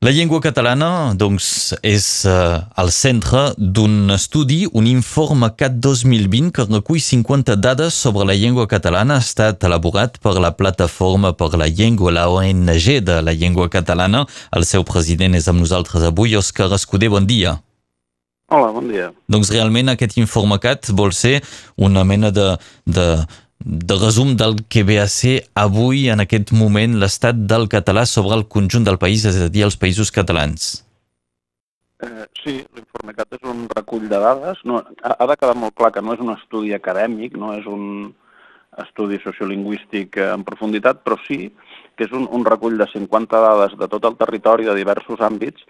La llengua catalana, doncs, és eh, al centre d'un estudi, un informe CAT 2020 que recull 50 dades sobre la llengua catalana. Ha estat elaborat per la Plataforma per la Llengua, la ONG de la llengua catalana. El seu president és amb nosaltres avui. Òscar Escudé, bon dia. Hola, bon dia. Doncs realment aquest informe CAT vol ser una mena de, de de resum del que ve a ser avui, en aquest moment, l'estat del català sobre el conjunt del país, és a dir, els països catalans. Eh, sí, l'informe CAT és un recull de dades. No, ha, ha de quedar molt clar que no és un estudi acadèmic, no és un estudi sociolingüístic en profunditat, però sí que és un, un recull de 50 dades de tot el territori, de diversos àmbits,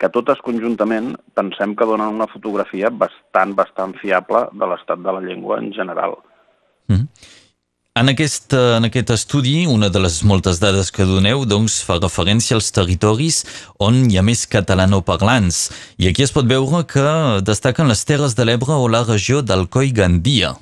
que totes conjuntament pensem que donen una fotografia bastant, bastant fiable de l'estat de la llengua en general. Mm. En aquest, eh, en aquest estudi, una de les moltes dades que doneu doncs, fa referència als territoris on hi ha més catalanoparlants. I aquí es pot veure que destaquen les Terres de l'Ebre o la regió d'Alcoi Gandia.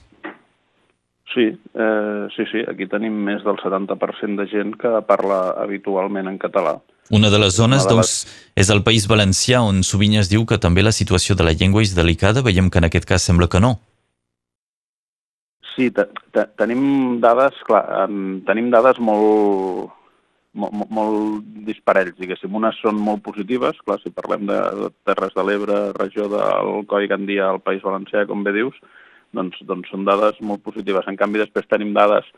Sí, eh, sí, sí, aquí tenim més del 70% de gent que parla habitualment en català. Una de les zones, de les... doncs, és el País Valencià, on sovint es diu que també la situació de la llengua és delicada. Veiem que en aquest cas sembla que no. Sí, tenim dades, clar, tenim dades molt, molt, molt disparells, diguéssim. Unes són molt positives, clar, si parlem de, de Terres de l'Ebre, regió del Coi Gandia, al País Valencià, com bé dius, doncs, doncs són dades molt positives. En canvi, després tenim dades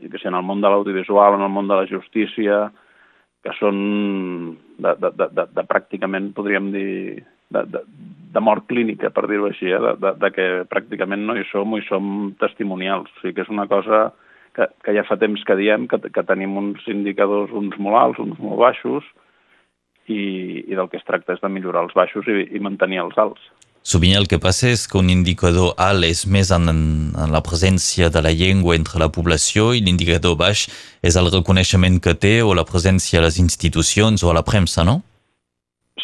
que si en el món de l'audiovisual, en el món de la justícia, que són de, de, de, de, de pràcticament, podríem dir, de, de, de mort clínica, per dir-ho així, eh? de, de, de que pràcticament no hi som hi som testimonials. O sigui que és una cosa que, que ja fa temps que diem, que, que tenim uns indicadors, uns molt alts, uns molt baixos, i, i del que es tracta és de millorar els baixos i, i mantenir els alts. Sovint el que passa és que un indicador alt és més en, en la presència de la llengua entre la població i l'indicador baix és el reconeixement que té o la presència a les institucions o a la premsa, no?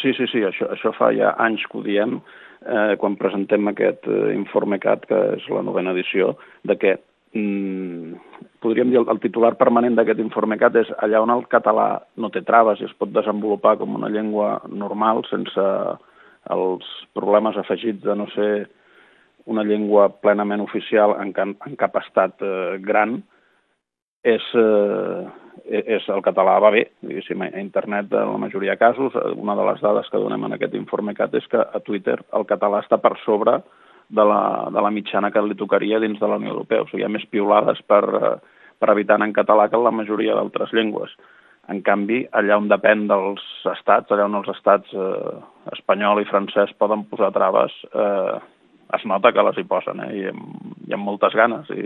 Sí, sí, sí, això, això fa ja anys que ho diem, eh, quan presentem aquest eh, informe CAT, que és la novena edició, de que mm, podríem dir el, el titular permanent d'aquest informe CAT és allà on el català no té traves i es pot desenvolupar com una llengua normal sense els problemes afegits de no ser una llengua plenament oficial en, can, en cap estat eh, gran, és, eh, és el català va bé, diguéssim, a internet en la majoria de casos. Una de les dades que donem en aquest informe CAT és que a Twitter el català està per sobre de la, de la mitjana que li tocaria dins de la Unió Europea. O sigui, hi ha més piulades per, per habitant en català que en la majoria d'altres llengües. En canvi, allà on depèn dels estats, allà on els estats eh, espanyol i francès poden posar traves, eh, es nota que les hi posen, eh, i, amb, i amb moltes ganes i,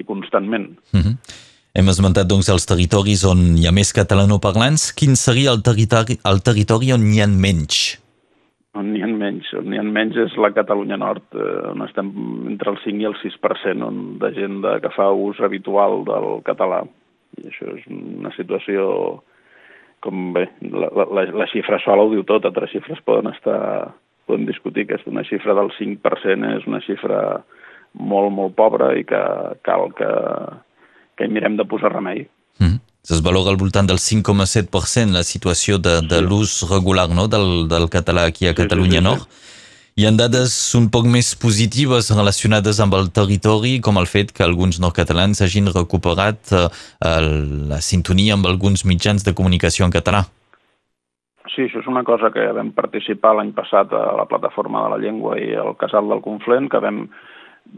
i constantment. Mm -hmm. Hem esmentat doncs els territoris on hi ha més catalanoparlants. Quin seria el territori, el territori on hi ha menys? On hi ha menys, on hi ha menys és la Catalunya Nord, eh, on estem entre el 5 i el 6% on de gent de, que fa ús habitual del català. I això és una situació com bé, la, la, la xifra sola ho diu tot, altres xifres poden estar, poden discutir que una xifra del 5% és una xifra molt, molt pobra i que cal que, que hi mirem de posar remei. Mm -hmm. Es valora al voltant del 5,7% la situació de, de sí. l'ús regular no? del, del català aquí a Catalunya sí, sí, sí, Nord. Hi ha dades un poc més positives relacionades amb el territori, com el fet que alguns nord-catalans hagin recuperat eh, la sintonia amb alguns mitjans de comunicació en català. Sí, això és una cosa que vam participar l'any passat a la Plataforma de la Llengua i al Casal del Conflent, que vam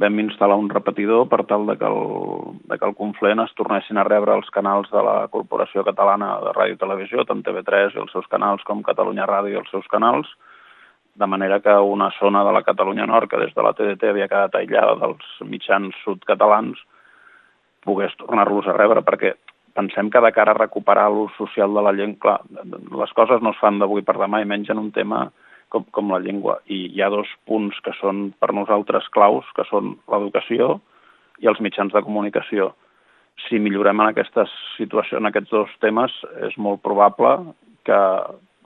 vam instal·lar un repetidor per tal de que, el, de que el Conflent es tornessin a rebre els canals de la Corporació Catalana de Ràdio i Televisió, tant TV3 i els seus canals com Catalunya Ràdio i els seus canals, de manera que una zona de la Catalunya Nord, que des de la TDT havia quedat aïllada dels mitjans sud-catalans, pogués tornar-los a rebre, perquè pensem que de cara a recuperar l'ús social de la llengua, clar, les coses no es fan d'avui per demà, i menys en un tema com, com la llengua. I hi ha dos punts que són per nosaltres claus, que són l'educació i els mitjans de comunicació. Si millorem en aquesta situació, en aquests dos temes, és molt probable que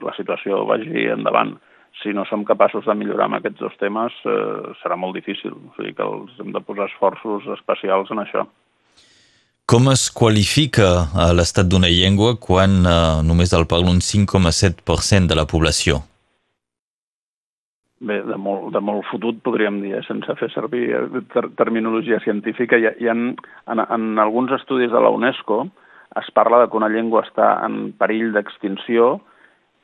la situació vagi endavant. Si no som capaços de millorar en aquests dos temes, eh, serà molt difícil. O sigui que els hem de posar esforços especials en això. Com es qualifica a l'estat d'una llengua quan uh, només el parla un 5,7% de la població? Bé, de molt, de molt fotut, podríem dir, eh, sense fer servir eh, ter terminologia científica. Hi hi ha en, en alguns estudis de la UNESCO es parla de que una llengua està en perill d'extinció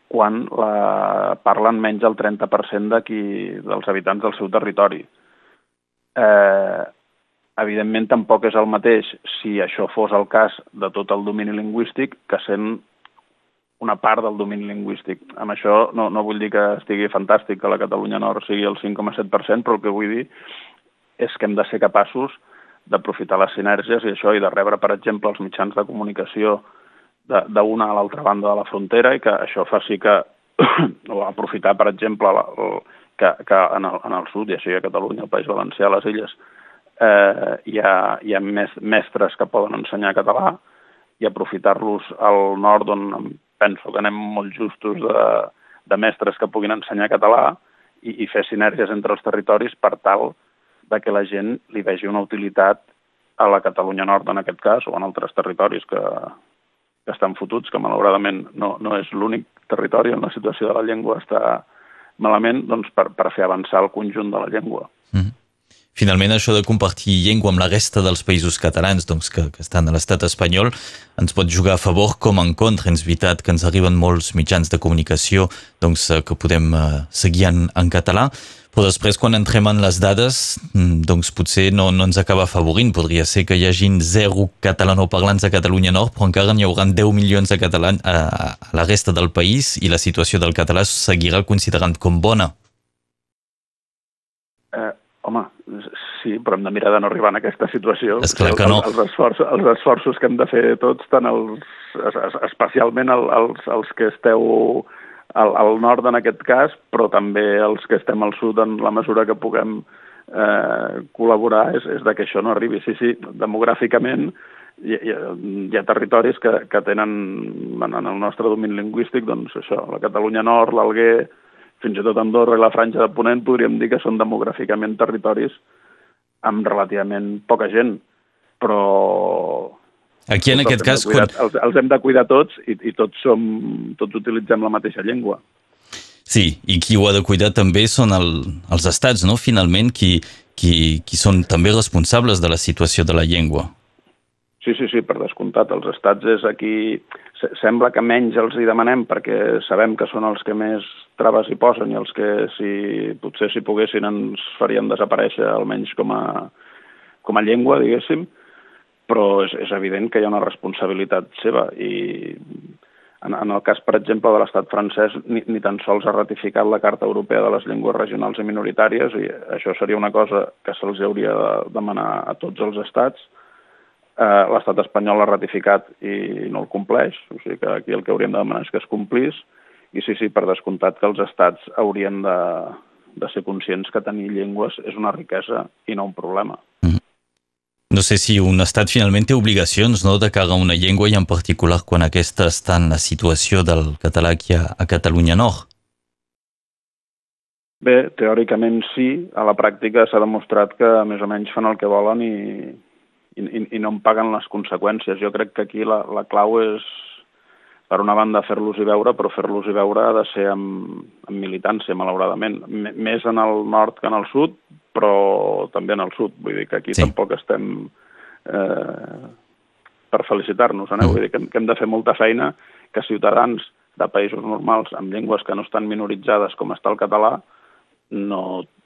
quan la parlen menys del 30% d'aquí dels habitants del seu territori. Eh, evidentment, tampoc és el mateix si això fos el cas de tot el domini lingüístic que sent una part del domini lingüístic. Amb això no, no vull dir que estigui fantàstic que la Catalunya Nord sigui el 5,7%, però el que vull dir és que hem de ser capaços d'aprofitar les sinergies i això, i de rebre, per exemple, els mitjans de comunicació d'una a l'altra banda de la frontera i que això faci que, o aprofitar, per exemple, la, el, que, que en, el, en el sud, ja sigui a Catalunya, el País Valencià, les Illes, eh, hi ha, hi ha més mestres que poden ensenyar català i aprofitar-los al nord on penso que anem molt justos de, de mestres que puguin ensenyar català i, i fer sinergies entre els territoris per tal de que la gent li vegi una utilitat a la Catalunya Nord, en aquest cas, o en altres territoris que, que estan fotuts, que malauradament no, no és l'únic territori on la situació de la llengua està malament, doncs per, per fer avançar el conjunt de la llengua. Mm -hmm. Finalment, això de compartir llengua amb la resta dels països catalans doncs, que, que estan a l'estat espanyol ens pot jugar a favor com en contra. És veritat que ens arriben molts mitjans de comunicació doncs, eh, que podem uh, seguir en, en català, però després quan entrem en les dades mm, doncs potser no, no ens acaba afavorint. Podria ser que hi hagin zero catalanoparlants a Catalunya Nord, però encara n'hi haurà 10 milions de catalans a, a la resta del país i la situació del català seguirà considerant com bona. Home, sí, però hem de mirar de no arribar en aquesta situació. És clar que no. Els, els, esforços, els esforços que hem de fer tots, tant els, especialment els, els que esteu al, al nord en aquest cas, però també els que estem al sud en la mesura que puguem eh, col·laborar, és, és de que això no arribi. Sí, sí, demogràficament hi, hi, hi ha territoris que, que tenen en, en el nostre domini lingüístic, doncs això, la Catalunya Nord, l'Alguer, fins i tot Andorra i la Franja de Ponent podríem dir que són demogràficament territoris amb relativament poca gent, però... Aquí en aquest cas... Cuidar, quan... els, els hem de cuidar tots i, i tots, som, tots utilitzem la mateixa llengua. Sí, i qui ho ha de cuidar també són el, els estats, no? Finalment, qui, qui, qui són també responsables de la situació de la llengua. Sí, sí, sí, per descomptat. Els estats és aquí... Sembla que menys els hi demanem perquè sabem que són els que més traves hi posen i els que si potser si poguessin ens farien desaparèixer almenys com a, com a llengua, diguéssim, però és, és evident que hi ha una responsabilitat seva i en, en el cas, per exemple, de l'estat francès, ni, ni tan sols ha ratificat la Carta Europea de les Llengües Regionals i Minoritàries i això seria una cosa que se'ls hauria de demanar a tots els estats, eh, l'estat espanyol l'ha ratificat i no el compleix, o sigui que aquí el que hauríem de demanar és que es complís, i sí, sí, per descomptat que els estats haurien de, de ser conscients que tenir llengües és una riquesa i no un problema. -hmm. No sé si un estat finalment té obligacions no, de cara a una llengua i en particular quan aquesta està en la situació del català aquí a, a Catalunya Nord. Bé, teòricament sí. A la pràctica s'ha demostrat que més o menys fan el que volen i, i, i no en paguen les conseqüències. Jo crec que aquí la, la clau és, per una banda, fer-los i veure, però fer-los i veure ha de ser amb, amb militància, malauradament. M més en el nord que en el sud, però també en el sud. Vull dir que aquí sí. tampoc estem eh, per felicitar-nos. Eh? Mm. Vull dir que, que hem de fer molta feina que ciutadans de països normals amb llengües que no estan minoritzades com està el català no,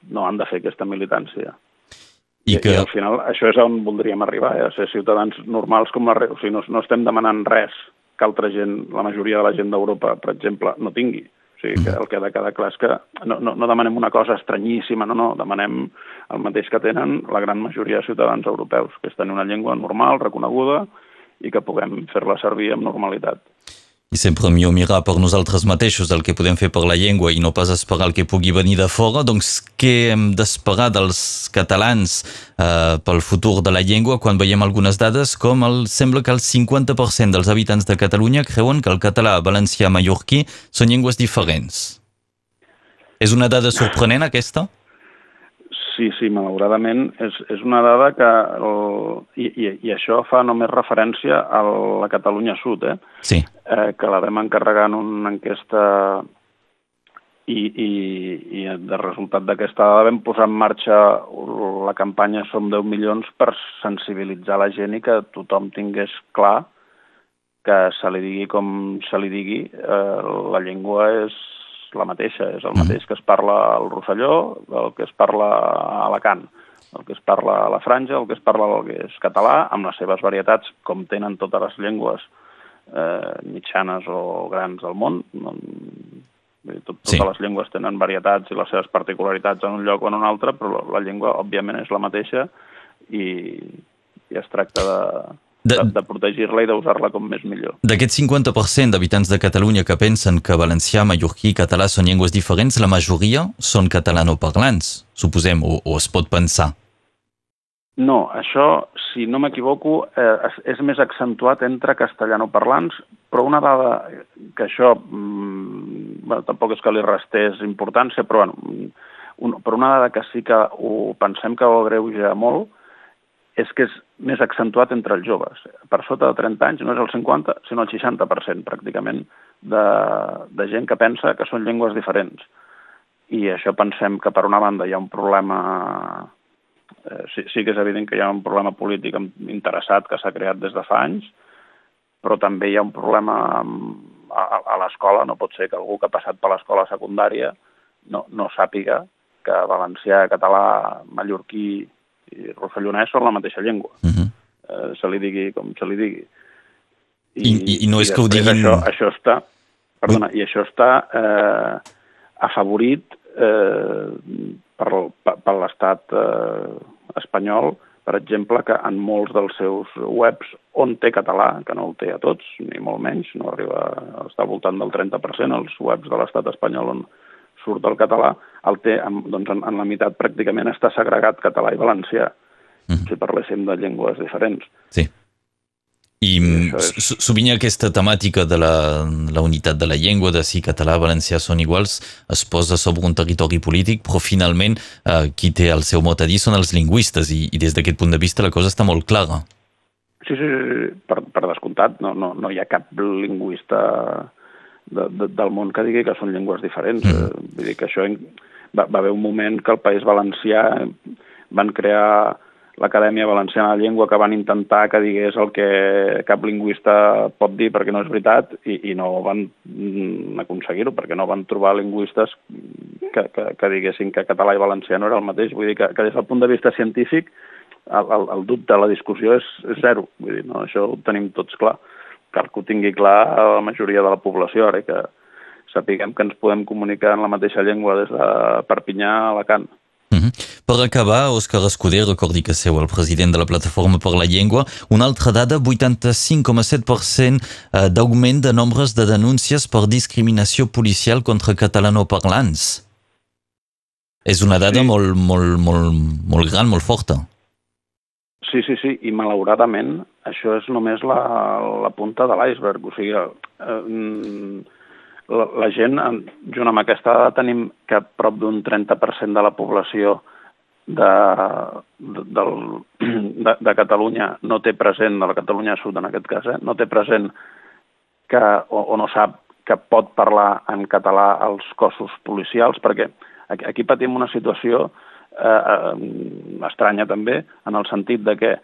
no han de fer aquesta militància. I, que... I al final això és on voldríem arribar, eh? a ser ciutadans normals com la... O sigui, no, no estem demanant res que altra gent, la majoria de la gent d'Europa, per exemple, no tingui. O sigui, que mm. el que ha de quedar clar és que no, no, no demanem una cosa estranyíssima, no, no, demanem el mateix que tenen la gran majoria de ciutadans europeus, que és tenir una llengua normal, reconeguda, i que puguem fer-la servir amb normalitat i sempre millor mirar per nosaltres mateixos el que podem fer per la llengua i no pas esperar el que pugui venir de fora, doncs què hem d'esperar dels catalans eh, pel futur de la llengua quan veiem algunes dades com el, sembla que el 50% dels habitants de Catalunya creuen que el català, valencià, mallorquí són llengües diferents. És una dada sorprenent aquesta? Sí, sí, malauradament és, és una dada que... El, i, i, I això fa només referència a la Catalunya Sud, eh? Sí. eh que la vam encarregar en una enquesta i, i, i de resultat d'aquesta dada vam posar en marxa la campanya Som 10 milions per sensibilitzar la gent i que tothom tingués clar que se li digui com se li digui, eh, la llengua és la mateixa, és el mm. mateix que es parla al Rosselló, el que es parla a Alacant, el que es parla a la Franja, el que es parla el que és català, amb les seves varietats, com tenen totes les llengües eh, mitjanes o grans del món. Tot, totes sí. les llengües tenen varietats i les seves particularitats en un lloc o en un altre, però la llengua, òbviament, és la mateixa i, i es tracta de, de, de, de protegir-la i d'usar-la com més millor. D'aquests 50% d'habitants de Catalunya que pensen que valencià, mallorquí i català són llengües diferents, la majoria són catalanoparlants, suposem, o, o es pot pensar. No, això, si no m'equivoco, eh, és més accentuat entre castellanoparlants, però una dada que això, mm, bueno, tampoc és que li restés importància, però, bueno, un, però una dada que sí que ho pensem que ho agreuja molt, és que és més accentuat entre els joves. Per sota de 30 anys no és el 50, sinó el 60% pràcticament de, de gent que pensa que són llengües diferents. I això pensem que per una banda hi ha un problema... Eh, sí, sí que és evident que hi ha un problema polític interessat que s'ha creat des de fa anys, però també hi ha un problema a, a l'escola. No pot ser que algú que ha passat per l'escola secundària no, no sàpiga que valencià, català, mallorquí i rossellonès són la mateixa llengua. Uh mhm. -huh. eh, se li digui com se li digui. I, I, i no és que ho diguin... Això, això està, perdona, -huh. i això està eh, afavorit eh, per, per, per l'estat eh, espanyol, per exemple, que en molts dels seus webs on té català, que no el té a tots, ni molt menys, no arriba a estar al voltant del 30%, els webs de l'estat espanyol on surt el català, el té, doncs en, en la meitat pràcticament està segregat català i valencià, mm -hmm. si parléssim de llengües diferents. Sí. I és... sovint aquesta temàtica de la, la unitat de la llengua, de si català i valencià són iguals, es posa sobre un territori polític, però finalment eh, qui té el seu mot a dir són els lingüistes i, i des d'aquest punt de vista la cosa està molt clara. Sí, sí, sí per, per descomptat, no, no, no hi ha cap lingüista de, de, del món que digui que són llengües diferents. Mm. Eh, vull dir que això va, va haver un moment que el País Valencià van crear l'Acadèmia Valenciana de Llengua que van intentar que digués el que cap lingüista pot dir perquè no és veritat i, i no van mm, aconseguir-ho perquè no van trobar lingüistes que, que, que diguessin que català i valencià no era el mateix. Vull dir que, que des del punt de vista científic el, el, el dubte, la discussió és, és zero. Vull dir, no, això ho tenim tots clar cal que ho tingui clar a la majoria de la població, ara que sapiguem que ens podem comunicar en la mateixa llengua des de Perpinyà a Alacant. Mm -hmm. Per acabar, Òscar Escuder, recordi que seu el president de la Plataforma per la Llengua, una altra dada, 85,7% eh, d'augment de nombres de denúncies per discriminació policial contra catalanoparlants. És una dada sí. molt, molt, molt, molt gran, molt forta. Sí, sí, sí, i malauradament això és només la, la punta de l'iceberg. O sigui, eh, mm, la, la gent, junt amb aquesta dada, tenim que prop d'un 30% de la població de, de, del, de, de Catalunya no té present, de la Catalunya Sud en aquest cas, eh, no té present que, o, o no sap que pot parlar en català als cossos policials, perquè aquí, patim una situació eh, estranya també, en el sentit de que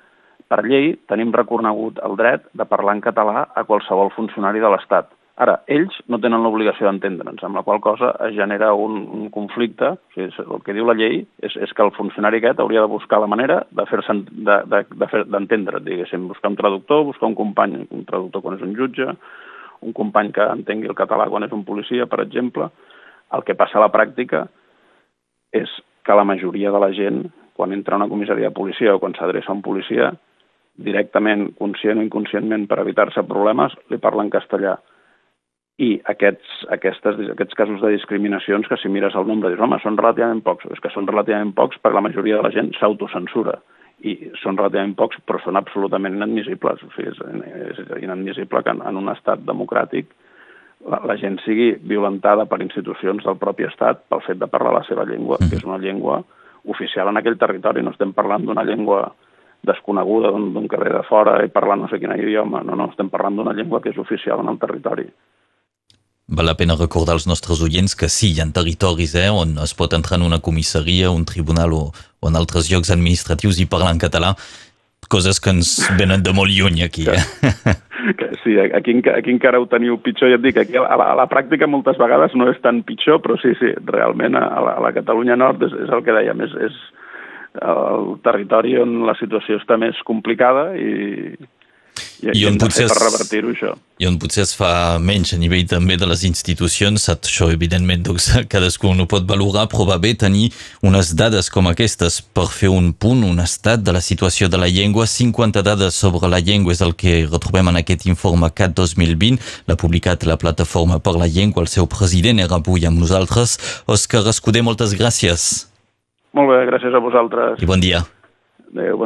per llei tenim reconegut el dret de parlar en català a qualsevol funcionari de l'Estat. Ara, ells no tenen l'obligació d'entendre'ns, amb la qual cosa es genera un, un conflicte. O sigui, el que diu la llei és, és que el funcionari aquest hauria de buscar la manera de fer-se d'entendre, de, de, diguéssim, buscar un traductor, buscar un company, un traductor quan és un jutge, un company que entengui el català quan és un policia, per exemple. El que passa a la pràctica és que la majoria de la gent, quan entra a una comissaria de policia o quan s'adreça a un policia, directament, conscient o inconscientment, per evitar-se problemes, li parla en castellà. I aquests, aquestes, aquests casos de discriminacions, que si mires el nombre, dius, home, són relativament pocs. És que són relativament pocs perquè la majoria de la gent s'autocensura. I són relativament pocs, però són absolutament inadmissibles. O sigui, és, és inadmissible que en, en un estat democràtic la, la gent sigui violentada per institucions del propi estat pel fet de parlar la seva llengua, que és una llengua oficial en aquell territori, no estem parlant d'una llengua desconeguda d'un carrer de fora i parlar no sé quin idioma, no, no, estem parlant d'una llengua que és oficial en el territori. Val la pena recordar als nostres oients que sí, hi ha territoris eh, on es pot entrar en una comissaria, un tribunal o, o en altres llocs administratius i parlar en català, coses que ens venen de molt lluny aquí. Eh? Que, sí, aquí, aquí encara ho teniu pitjor, ja et dic, aquí a la, a la pràctica moltes vegades no és tan pitjor, però sí, sí, realment a la, a la Catalunya Nord és, és el que dèiem, és, és el territori on la situació està més complicada i, i, I on potser per revertir-ho, això. I on potser es fa menys a nivell també de les institucions, això evidentment doncs, cadascú no pot valorar, però va bé tenir unes dades com aquestes per fer un punt, un estat de la situació de la llengua. 50 dades sobre la llengua és el que retrobem en aquest informe CAT 2020. L'ha publicat la Plataforma per la Llengua, el seu president era avui amb nosaltres. Òscar Escudé, moltes gràcies. Molt bé, gràcies a vosaltres. I bon dia. Adéu, bon